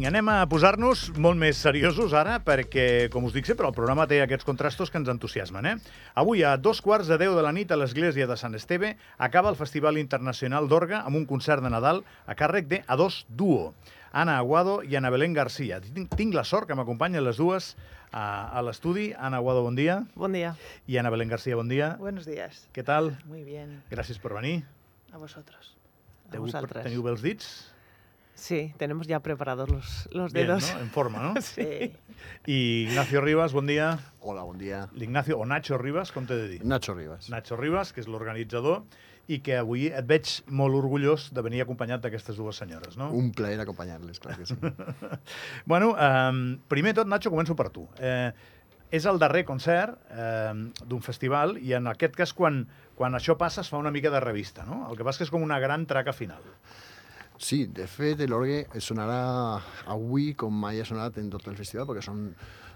Vinga, anem a posar-nos molt més seriosos ara, perquè, com us dic sempre, el programa té aquests contrastos que ens entusiasmen. Eh? Avui, a dos quarts de deu de la nit, a l'església de Sant Esteve, acaba el Festival Internacional d'Orga amb un concert de Nadal a càrrec de A2 Duo. Ana Aguado i Ana Belén Garcia. Tinc, la sort que m'acompanyen les dues a, a l'estudi. Ana Aguado, bon dia. Bon dia. I Ana Belén Garcia, bon dia. Buenos días. Què tal? Muy bien. Gràcies per venir. A vosotros. A vosaltres. Teniu bé els dits? Sí, tenemos ya preparados los, los Bien, dedos. ¿no? En forma, ¿no? Sí. I Ignacio Rivas, bon dia. Hola, bon dia. L'Ignacio, o Nacho Rivas, com t'he de dir? Nacho Rivas. Nacho Rivas, que és l'organitzador, i que avui et veig molt orgullós de venir acompanyat d'aquestes dues senyores, no? Un plaer acompanyar-les, clar que sí. Bueno, eh, primer tot, Nacho, començo per tu. Eh, és el darrer concert eh, d'un festival i en aquest cas quan, quan això passa es fa una mica de revista, no? El que passa que és com una gran traca final. Sí, de fet, l'orgue sonarà avui com mai ha sonat en tot el festival, perquè són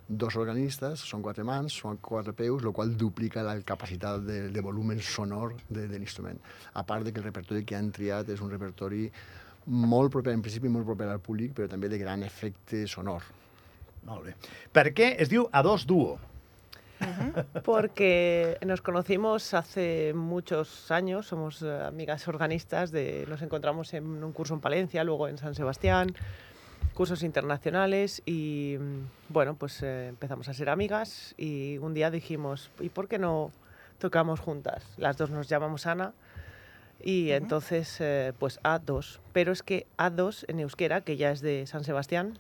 dos organistes, són quatre mans, són quatre peus, el qual duplica la capacitat de, de volumen sonor de, de l'instrument. A part de que el repertori que han triat és un repertori molt proper, en principi molt proper al públic, però també de gran efecte sonor. Molt bé. Per què es diu A2 Duo? Porque nos conocimos hace muchos años, somos eh, amigas organistas, de, nos encontramos en un curso en Palencia, luego en San Sebastián, cursos internacionales y mm, bueno, pues eh, empezamos a ser amigas y un día dijimos, ¿y por qué no tocamos juntas? Las dos nos llamamos Ana y entonces eh, pues A2, pero es que A2 en euskera, que ya es de San Sebastián,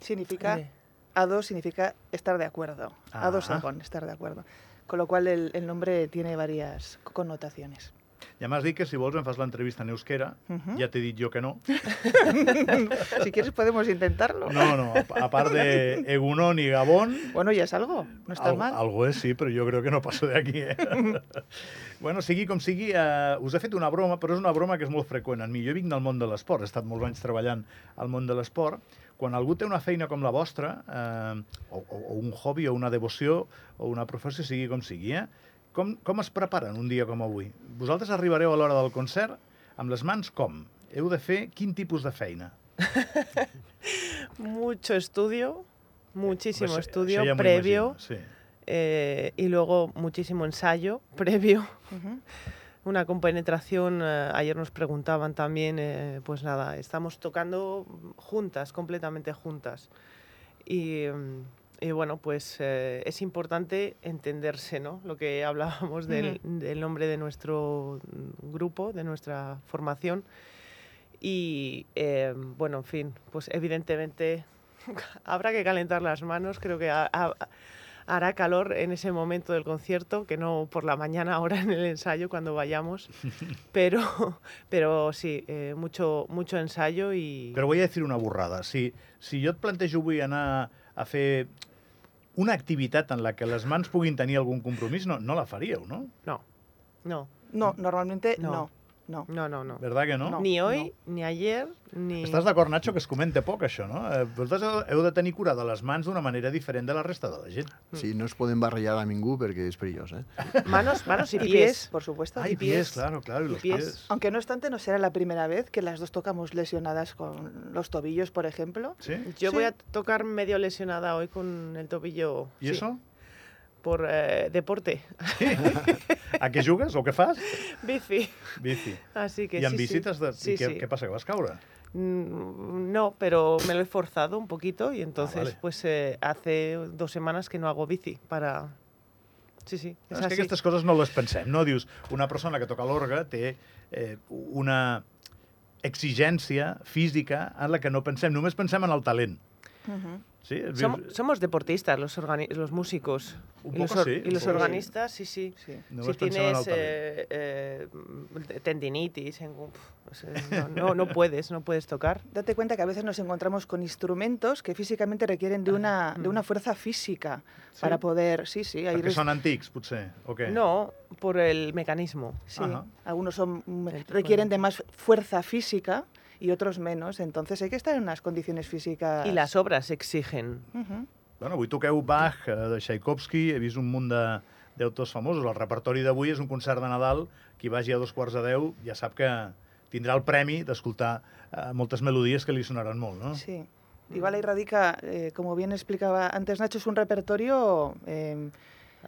Significa, eh, A2 significa estar de acuerdo. A2 Ah. con estar de acuerdo. Con lo cual el, el nombre tiene varias connotaciones. Ja m'has dit que si vols em fas l'entrevista en euskera. Ujú. Ja t'he dit jo que no. si quieres podemos intentarlo. No, no, a a part de Egunon i Gabón, Bueno, ya es algo. No está Al- mal. Algo és, sí, però jo crec que no passo d'aquí, eh? bueno, sigui com sigui, eh, us he fet una broma, però és una broma que és molt freqüent en mi. Jo vinc del món de l'esport, he estat molts anys treballant al món de l'esport. Quan algú té una feina com la vostra, eh, o, o, o un hobby, o una devoció, o una professió, sigui com sigui, eh? Com, com es preparen un dia com avui? Vosaltres arribareu a l'hora del concert amb les mans com? Heu de fer quin tipus de feina? mucho estudio, muchísimo Pues, estudio previo imagino, Sí. eh, y luego muchísimo ensayo previo, Ujú. Una compenetración. eh, ayer nos preguntaban también, eh, pues nada, estamos tocando juntas, completamente juntas. Y, mm, y bueno, pues eh, es importante entenderse, ¿no? Lo que hablábamos del, del nombre de nuestro mm, grupo, de nuestra formación. Y bueno, en fin, pues evidentemente habrá que calentar las manos. Creo que hará calor en ese momento del concierto, que no por la mañana ahora en el ensayo cuando vayamos. Pero, pero sí, eh, mucho, mucho ensayo y... Però voy a decir una borrada. Si, si jo et plantejo avui anar a fer una activitat en la que les mans puguin tenir algun compromís, no, no la faríeu, no? No, no, No, normalmente No. no. No. no, no, no. Verdad que no? No. Ni hoy, ni ayer, ni... Estàs d'acord, Nacho, que es comenta poc, això, no? Eh, vosaltres heu- de tenir cura de les mans d'una manera diferent de la resta de la gent. Sí, no es poden barrejar amb ningú perquè és perillós, eh? Manos, manos y Y pies. pies, por supuesto. Ay, y pies. claro, claro, y Y los pies. pies. Aunque no obstante, no será la primera vez que las dos tocamos lesionadas con los tobillos, por ejemplo. Sí? Yo voy Sí. a tocar medio lesionada hoy con el tobillo. I sí, eso? Por eh, deporte. A què jugues o què fas? Bici. Bici. Así que I en sí, sí. visites de... Sí, I què, sí. què passa, que vas caure? Mm, No, pero me lo he forzado un poquito y entonces, vale. pues eh, hace dos semanas que no hago bici para. Sí, sí. És, Es que aquestes coses no les pensem, no? Dius, una persona que toca l'orgue té eh, una exigència física en la que no pensem, només pensem en el talent. Ujú. Sí? Som- somos deportistas, los, los músicos. Un y los, poco sí, y los organistas, sí, sí. Si tienes eh, eh, tendinitis, en- uf, o sea, no, no, no puedes, no puedes tocar. Date cuenta que a veces nos encontramos con instrumentos que físicamente requieren de una, de una fuerza física Sí? para poder... Sí, sí. Hay són antics, potser, o què? No, por el mecanismo. sí, Ajá. algunos son, requieren de- de más fuerza física y otros menos. Entonces hay que estar en unas condiciones físicas... Y las obras exigen. Ujú. Bueno, avui toqueu Bach, eh, de Tchaikovsky, he vist un munt de- d'autors famosos. El repertori d'avui és un concert de Nadal. Qui vagi a dos quarts de deu ja sap que, tindrà el premi d'escoltar eh, moltes melodies que li sonaran molt, no? Sí. Igual ahí radica, eh, como bien explicaba antes Nacho, es un repertorio eh,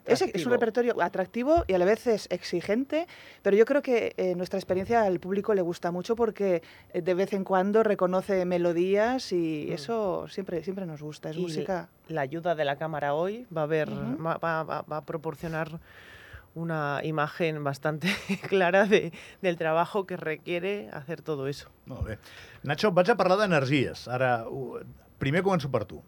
Es, es, un repertorio atractivo y a la vez es exigente, pero yo creo que eh, nuestra experiencia al público le gusta mucho porque eh, de vez en cuando reconoce melodías y Mm. eso siempre, siempre nos gusta. Es Y música. La ayuda de la cámara hoy va a ver, Ujú. va, va- va- va a proporcionar una imagen bastante clara de- del trabajo que requiere hacer todo eso. Molt bé. Nacho, vaig a parlar d'energies. Ara, primer començo per tu.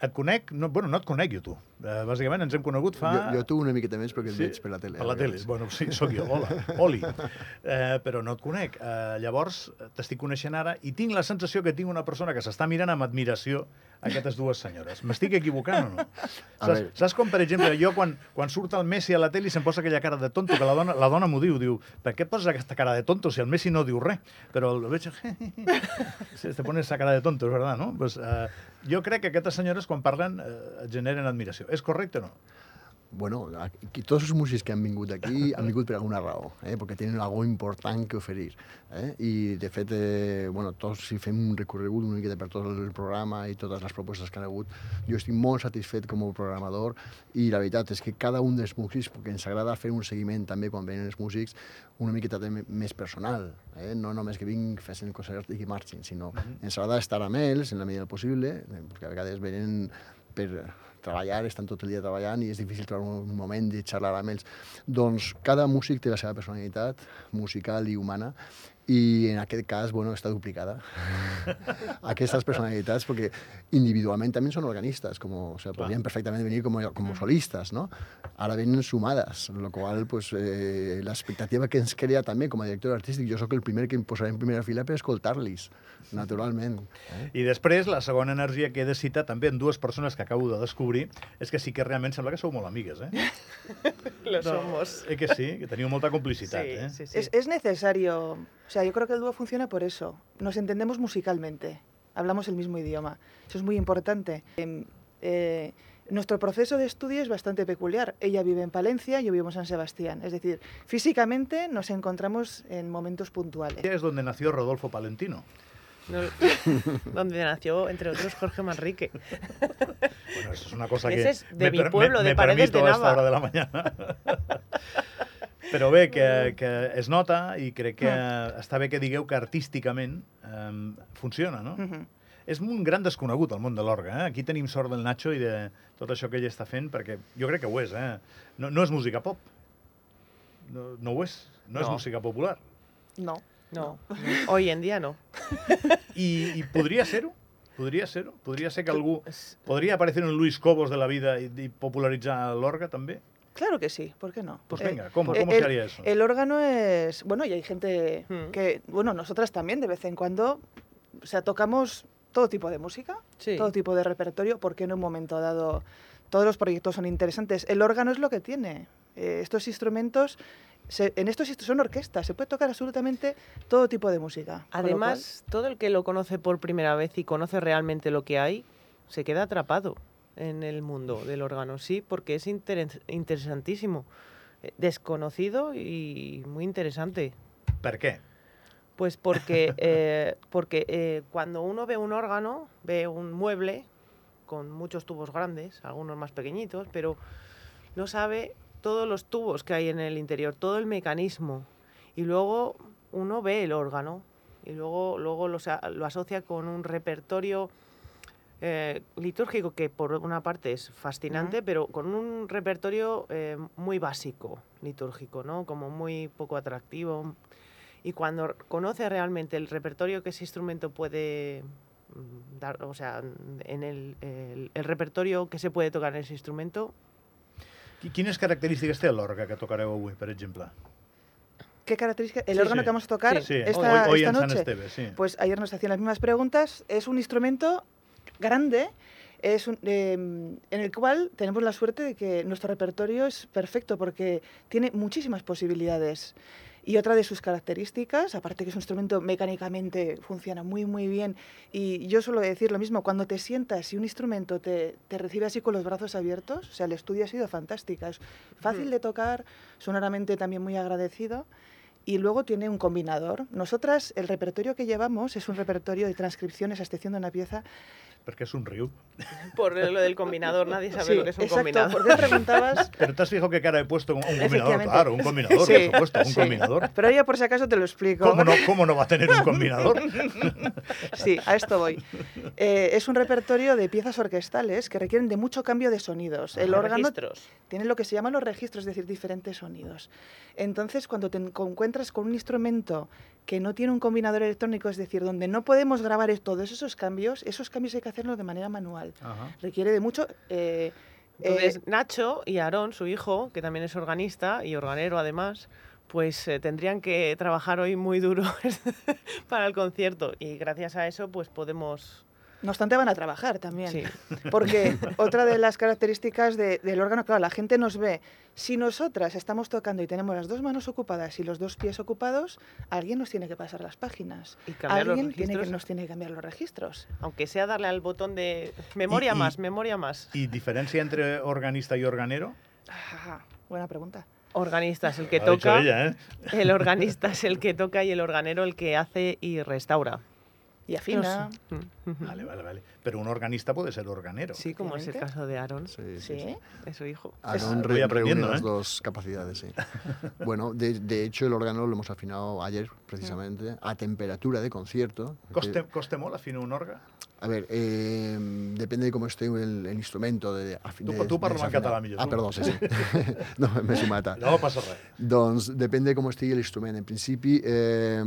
Et conec, no, bueno, no et conec jo, tu. Uh, bàsicament ens hem conegut fa... Jo, jo tu una miqueta més perquè et Sí, veig per la tele. Per la a tele, bueno, sí, sóc jo, hola, Oli. Eh, però no et conec. Eh, llavors, t'estic coneixent ara i tinc la sensació que tinc una persona que s'està mirant amb admiració aquestes dues senyores. M'estic equivocant o no? Saps, saps com, per exemple, jo quan, quan surt el Messi a la tele i se'm posa aquella cara de tonto, que la dona, la dona m'ho diu, diu, per què poses aquesta cara de tonto si el Messi no diu res? Però el veig... Sí, te pones esa cara de tonto, és verdad, no? Pues, eh, jo crec que aquestes senyores, quan parlen, eh, generen admiració. És correcte o no? Bueno, aquí, tots els músics que han vingut aquí han vingut per alguna raó, eh? perquè tenen algo important que oferir. Eh? I, de fet, eh, bueno, tots, si fem un recorregut una miqueta per tot el programa i totes les propostes que han hagut, jo estic molt satisfet com a programador i la veritat és que cada un dels músics, perquè ens agrada fer un seguiment també quan venen els músics, una miqueta més personal, eh? no només que vinc, fessin el concert i que marxin, sinó ens agrada estar amb ells en la medida del possible, eh, perquè a vegades venen per treballar, estan tot el dia treballant i és difícil trobar un moment de xerrar amb ells. Doncs cada músic té la seva personalitat musical i humana i en aquest cas, bueno, està duplicada. Aquestes personalitats, perquè individualment també són organistes, com, o sigui, podrien perfectament venir com, com solistes, no? Ara venen sumades, la qual pues, eh, l'expectativa que ens crea també com a director artístic, jo sóc el primer que em posaré en primera fila per escoltar-los, naturalment. Eh? I després, la segona energia que he de citar, també en dues persones que acabo de descobrir, és que sí que realment sembla que sou molt amigues, eh? Lo somos. Eh que sí, que teniu molta complicitat, Sí, eh? sí, sí. Es, es necesario. O sea, yo creo que el dúo funciona por eso. Nos entendemos musicalmente. Hablamos el mismo idioma. Eso es muy importante. Em, eh, nuestro proceso de estudio es bastante peculiar. Ella vive en Palencia, yo vivo en San Sebastián. Es decir, físicamente nos encontramos en momentos puntuales. Es donde nació Rodolfo Palentino. No- donde nació, entre otros, Jorge Manrique. Bueno, eso es una cosa que Ese es de me, mi pueblo, me, de me Paredes de a esta Nava. hora de la mañana. Però bé, que, que es nota i crec que Mm. està bé que digueu que artísticament eh, funciona, no? Ujú. És un gran desconegut el món de l'orga. Eh? Aquí tenim sort del Nacho i de tot això que ell està fent, perquè jo crec que ho és. Eh? No, no és música pop. No, no ho és. No, és No. música popular. No. No, no. hoy en día no. I, i podria ser-ho? Podria ser-ho? Podria ser que algú... Podria aparecer un Luis Cobos de la vida i, i popularitzar l'orga, també? Claro que sí, ¿por qué no? Pues Eh, venga, ¿cómo, eh, cómo el, se haría eso? El órgano es. Bueno, y hay gente Mm. que. Bueno, nosotras también de vez en cuando. O sea, tocamos todo tipo de música, Sí. todo tipo de repertorio, porque en un momento dado todos los proyectos son interesantes. El órgano es lo que tiene. Eh, estos instrumentos. se- en estos son orquestas, se puede tocar absolutamente todo tipo de música. Además, todo el que lo conoce por primera vez y conoce realmente lo que hay, se queda atrapado en el mundo del órgano, sí, porque es interes- interesantísimo, eh, desconocido y muy interesante. Per què? Pues porque, eh, porque eh, cuando uno ve un órgano, ve un mueble con muchos tubos grandes, algunos más pequeñitos, pero no sabe todos los tubos que hay en el interior, todo el mecanismo. Y luego uno ve el órgano y luego, luego lo, lo asocia con un repertorio eh, litúrgico que por una parte es fascinante, Ujú. pero con un repertorio eh, muy básico litúrgico, ¿no? Como muy poco atractivo. Y cuando conoce realmente el repertorio que ese instrumento puede mm, dar, o sea, en el, el- el repertorio que se puede tocar en ese instrumento, Qui- Quines característiques té l'orga que tocareu avui, per exemple? ¿Qué características? El Sí, órgano sí. que vamos a tocar Sí, esta, hoy, hoy esta en San noche. Esteve, sí. Pues ayer nos hacían las mismas preguntas. Es un instrumento grande, es un- eh, en el cual tenemos la suerte de que nuestro repertorio es perfecto porque tiene muchísimas posibilidades. Y otra de sus características, aparte que es un instrumento mecánicamente funciona muy muy bien, y yo suelo decir lo mismo, cuando te sientas y un instrumento te, te recibe así con los brazos abiertos, o sea, el estudio ha sido fantástica, es fácil de tocar, sonoramente también muy agradecido, y luego tiene un combinador. Nosotras, el repertorio que llevamos es un repertorio de transcripciones a excepción de una pieza. Perquè és un riu. Por lo del combinador, nadie sabe Sí, lo que es un exacto. combinador. ¿Por qué preguntabas? Pero te has fijado qué cara he puesto un combinador. Claro, un combinador, Sí, por supuesto, un sí. combinador. Pero ya por si acaso te lo explico. ¿Cómo no, ¿Cómo no va a tener un combinador? Sí, a esto voy. Eh, es un repertorio de piezas orquestales que requieren de mucho cambio de sonidos. El Los órgano registros. tiene lo que se llaman los registros, es decir, diferentes sonidos. Entonces, cuando te en- encuentras con un instrumento que no tiene un combinador electrónico, es decir, donde no podemos grabar es- todos esos cambios, esos cambios hay que hacerlos de manera manual. Ajá. Requiere de mucho... eh, Entonces, eh, Nacho y Aarón, su hijo, que también es organista y organero además, pues eh, tendrían que trabajar hoy muy duro para el concierto y gracias a eso pues podemos... no obstante, van a trabajar también. Sí. Porque otra de las características de- del órgano, claro, la gente nos ve. Si nosotras estamos tocando y tenemos las dos manos ocupadas y los dos pies ocupados, alguien nos tiene que pasar las páginas. Y alguien tiene que, nos tiene que cambiar los registros. Aunque sea darle al botón de memoria Y- y- más, memoria más. ¿Y diferencia entre organista y organero? Buena pregunta. Organista es el que toca, ella, ¿eh? el organista es el que toca y el organero el que hace y restaura. Y afina. Mm. Vale, vale, vale. Pero un organista puede ser organero. Sí, como es el caso de Aarón, Sí, sí, Sí. es su hijo. Aaron re- aprendiendo, reúne las ¿eh? dos capacidades, sí. bueno, de, de hecho el órgano lo hemos afinado ayer, precisamente, a temperatura de concierto. Coste, coste molt afinar un orga? A ver, eh, depende de cómo esté el, el instrumento de, afi- Tu- de tu parla en català millor, Ah, perdó, sí, sí. no, m'he sumat. No passa res. Doncs depèn de com estigui l'instrument. En principi, eh,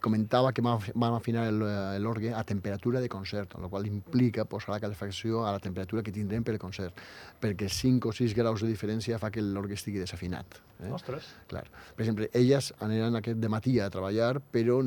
comentava que vam afi- vam afinar el- l'orgue a temperatura de concert, el qual implica posar la calefacció a la temperatura que tindrem per concert, perquè 5 o 6 graus de diferència fa que l'orgue estigui desafinat. Eh? Ostres. Clar. Per exemple, elles aniran aquest de matí a treballar, però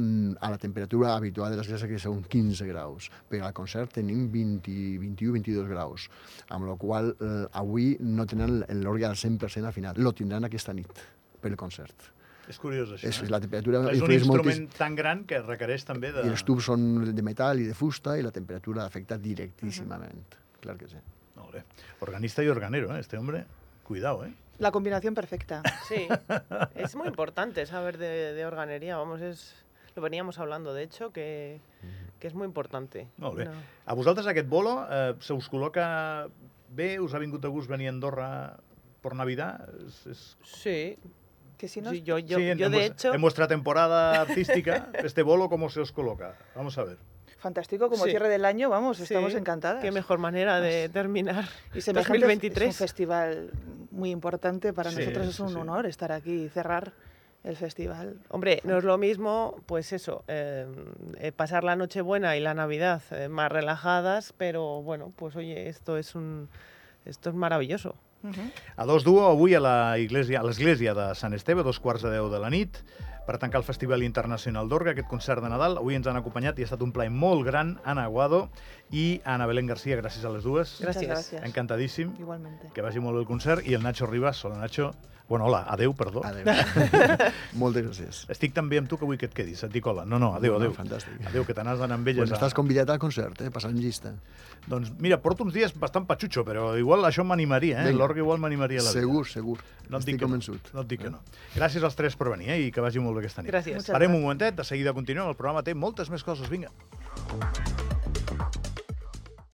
a la temperatura habitual de l'església, que són 15 graus. Però al concert tenim 20, 21-22 graus, amb la qual eh, avui no tenen l'orgue al 100% afinat. Lo tindran aquesta nit per el concert. És curiós, això. És, eh? la temperatura és un instrument moltíssim. tan gran que requereix també de... I els tubs són de metall i de fusta i la temperatura afecta directíssimament. Clar que sí. Molt bé. Organista y organero, ¿eh? Este hombre, cuidado, ¿eh? La combinación perfecta. Sí, es muy importante saber de, de organería, vamos, es lo veníamos hablando, de hecho, que, que es muy importante. Molt bé. No. A vosaltres aquest bolo eh, se us col·loca bé? Us ha vingut a gust venir a Andorra por Navidad? És, és... Sí, Que si no, sí, yo, yo, sí, en, yo en de vues- hecho... En vuestra temporada artística, este bolo, ¿cómo se os coloca? Vamos a ver. fantástico, como Sí. cierre del año, vamos, sí, estamos encantadas. Qué mejor manera de terminar Y semejante es un 2023. festival muy importante para Sí, nosotros es un sí. honor estar aquí y cerrar el festival. Hombre, no es lo mismo, pues eso, eh, eh, pasar la Nochebuena y la Navidad eh, más relajadas, pero bueno, pues oye, esto es un, esto es maravilloso. Ujú. A dos duo, avui a la iglesia, a l'església de Sant Esteve, a dos quarts de deu de la nit, per tancar el Festival Internacional d'Orga, aquest concert de Nadal. Avui ens han acompanyat i ha estat un plaer molt gran Ana Aguado i Ana Belén Garcia, gràcies a les dues. Gràcies. Gracias. Encantadíssim. Igualmente. Que vagi molt bé el concert. I el Nacho Ribas, hola Nacho. Bueno, hola, adeu, perdó. Adéu. Moltes gràcies. Estic tan bé amb tu que vull que et quedis, et dic hola. No, no, adeu, No, no, adeu. fantàstic. Adeu, que te n'has d'anar amb elles. Bueno, a- estàs convidat al concert, eh? passant llista. Doncs mira, porto uns dies bastant patxutxo, però igual això m'animaria, eh? L'orga igual m'animaria la vida. Segur, segur. No et Estic dic que no. convençut. No et dic que no. Gràcies als tres per venir, eh? I que vagi molt bé aquesta nit. Gràcies. Parem un momentet, de seguida continuem. El programa té moltes més coses. Vinga.